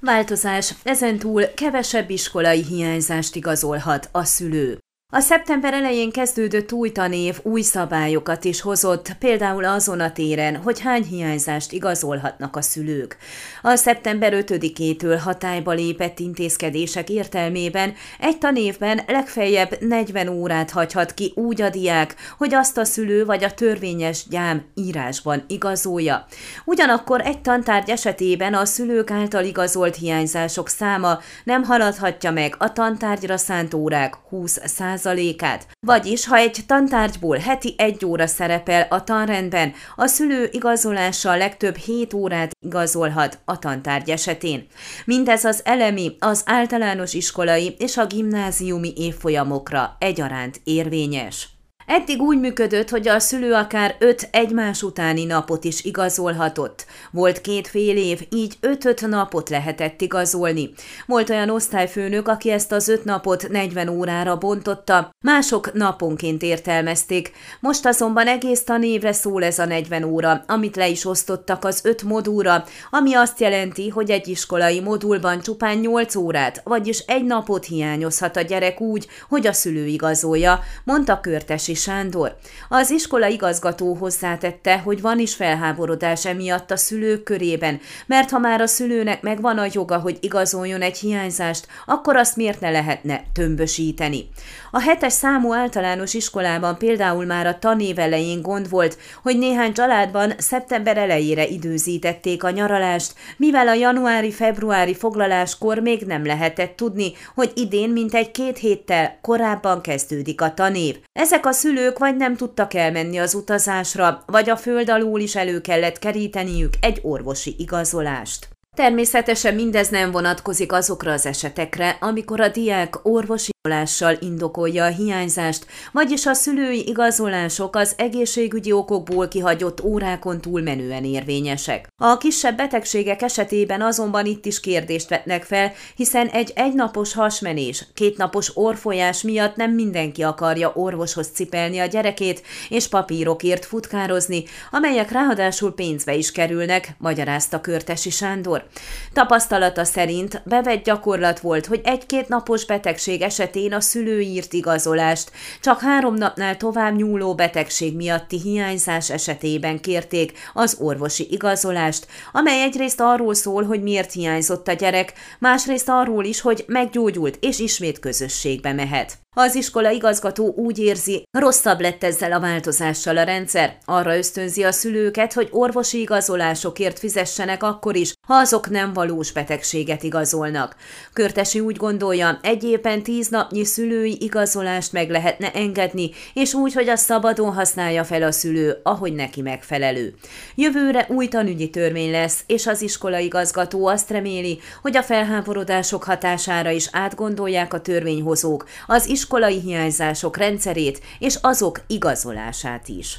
Változás, ezentúl kevesebb iskolai hiányzást igazolhat a szülő. A szeptember elején kezdődött új tanév új szabályokat is hozott, például azon a téren, hogy hány hiányzást igazolhatnak a szülők. A szeptember 5-től hatályba lépett intézkedések értelmében egy tanévben legfeljebb 40 órát hagyhat ki úgy a diák, hogy azt a szülő vagy a törvényes gyám írásban igazolja. Ugyanakkor egy tantárgy esetében a szülők által igazolt hiányzások száma nem haladhatja meg a tantárgyra szánt órák 20 százalékát. Vagyis, ha egy tantárgyból heti egy óra szerepel a tanrendben, a szülő igazolással legtöbb 7 órát igazolhat a tantárgy esetén. Mindez az elemi, az általános iskolai és a gimnáziumi évfolyamokra egyaránt érvényes. Eddig úgy működött, hogy a szülő akár öt egymás utáni napot is igazolhatott. Volt két fél év, így öt-öt napot lehetett igazolni. Volt olyan osztályfőnök, aki ezt az öt napot 40 órára bontotta, mások naponként értelmezték. Most azonban egész tanévre szól ez a 40 óra, amit le is osztottak az öt modulra, ami azt jelenti, hogy egy iskolai modulban csupán 8 órát, vagyis egy napot hiányozhat a gyerek úgy, hogy a szülő igazolja, mondta Körtesi Sándor. Az iskola igazgató hozzátette, hogy van is felháborodás emiatt a szülők körében, mert ha már a szülőnek megvan a joga, hogy igazoljon egy hiányzást, akkor azt miért ne lehetne tömbösíteni. A hetes számú általános iskolában például már a tanév elején gond volt, hogy néhány családban szeptember elejére időzítették a nyaralást, mivel a januári-februári foglaláskor még nem lehetett tudni, hogy idén mintegy két héttel korábban kezdődik a tanév. Ezek a szülők vagy nem tudtak elmenni az utazásra, vagy a föld alól is elő kellett keríteniük egy orvosi igazolást. Természetesen mindez nem vonatkozik azokra az esetekre, amikor a diák orvosi igazolással indokolja a hiányzást, vagyis a szülői igazolások az egészségügyi okokból kihagyott órákon túlmenően érvényesek. A kisebb betegségek esetében azonban itt is kérdést vetnek fel, hiszen egy egynapos hasmenés, kétnapos orfolyás miatt nem mindenki akarja orvoshoz cipelni a gyerekét, és papírokért futkározni, amelyek ráadásul pénzbe is kerülnek, magyarázta Körtesi Sándor. Tapasztalata szerint bevett gyakorlat volt, hogy egy-két napos betegség esetén a szülő írt igazolást, csak három napnál tovább nyúló betegség miatti hiányzás esetében kérték az orvosi igazolást, amely egyrészt arról szól, hogy miért hiányzott a gyerek, másrészt arról is, hogy meggyógyult és ismét közösségbe mehet. Az iskola igazgató úgy érzi, rosszabb lett ezzel a változással a rendszer. Arra ösztönzi a szülőket, hogy orvosi igazolásokért fizessenek akkor is, ha azok nem valós betegséget igazolnak. Körtesi úgy gondolja, egy éppen tíz napnyi szülői igazolást meg lehetne engedni, és úgy, hogy a szabadon használja fel a szülő, ahogy neki megfelelő. Jövőre új tanügyi törvény lesz, és az iskola igazgató azt reméli, hogy a felháborodások hatására is átgondolják a törvényhozók az iskolai hiányzások rendszerét és azok igazolását is.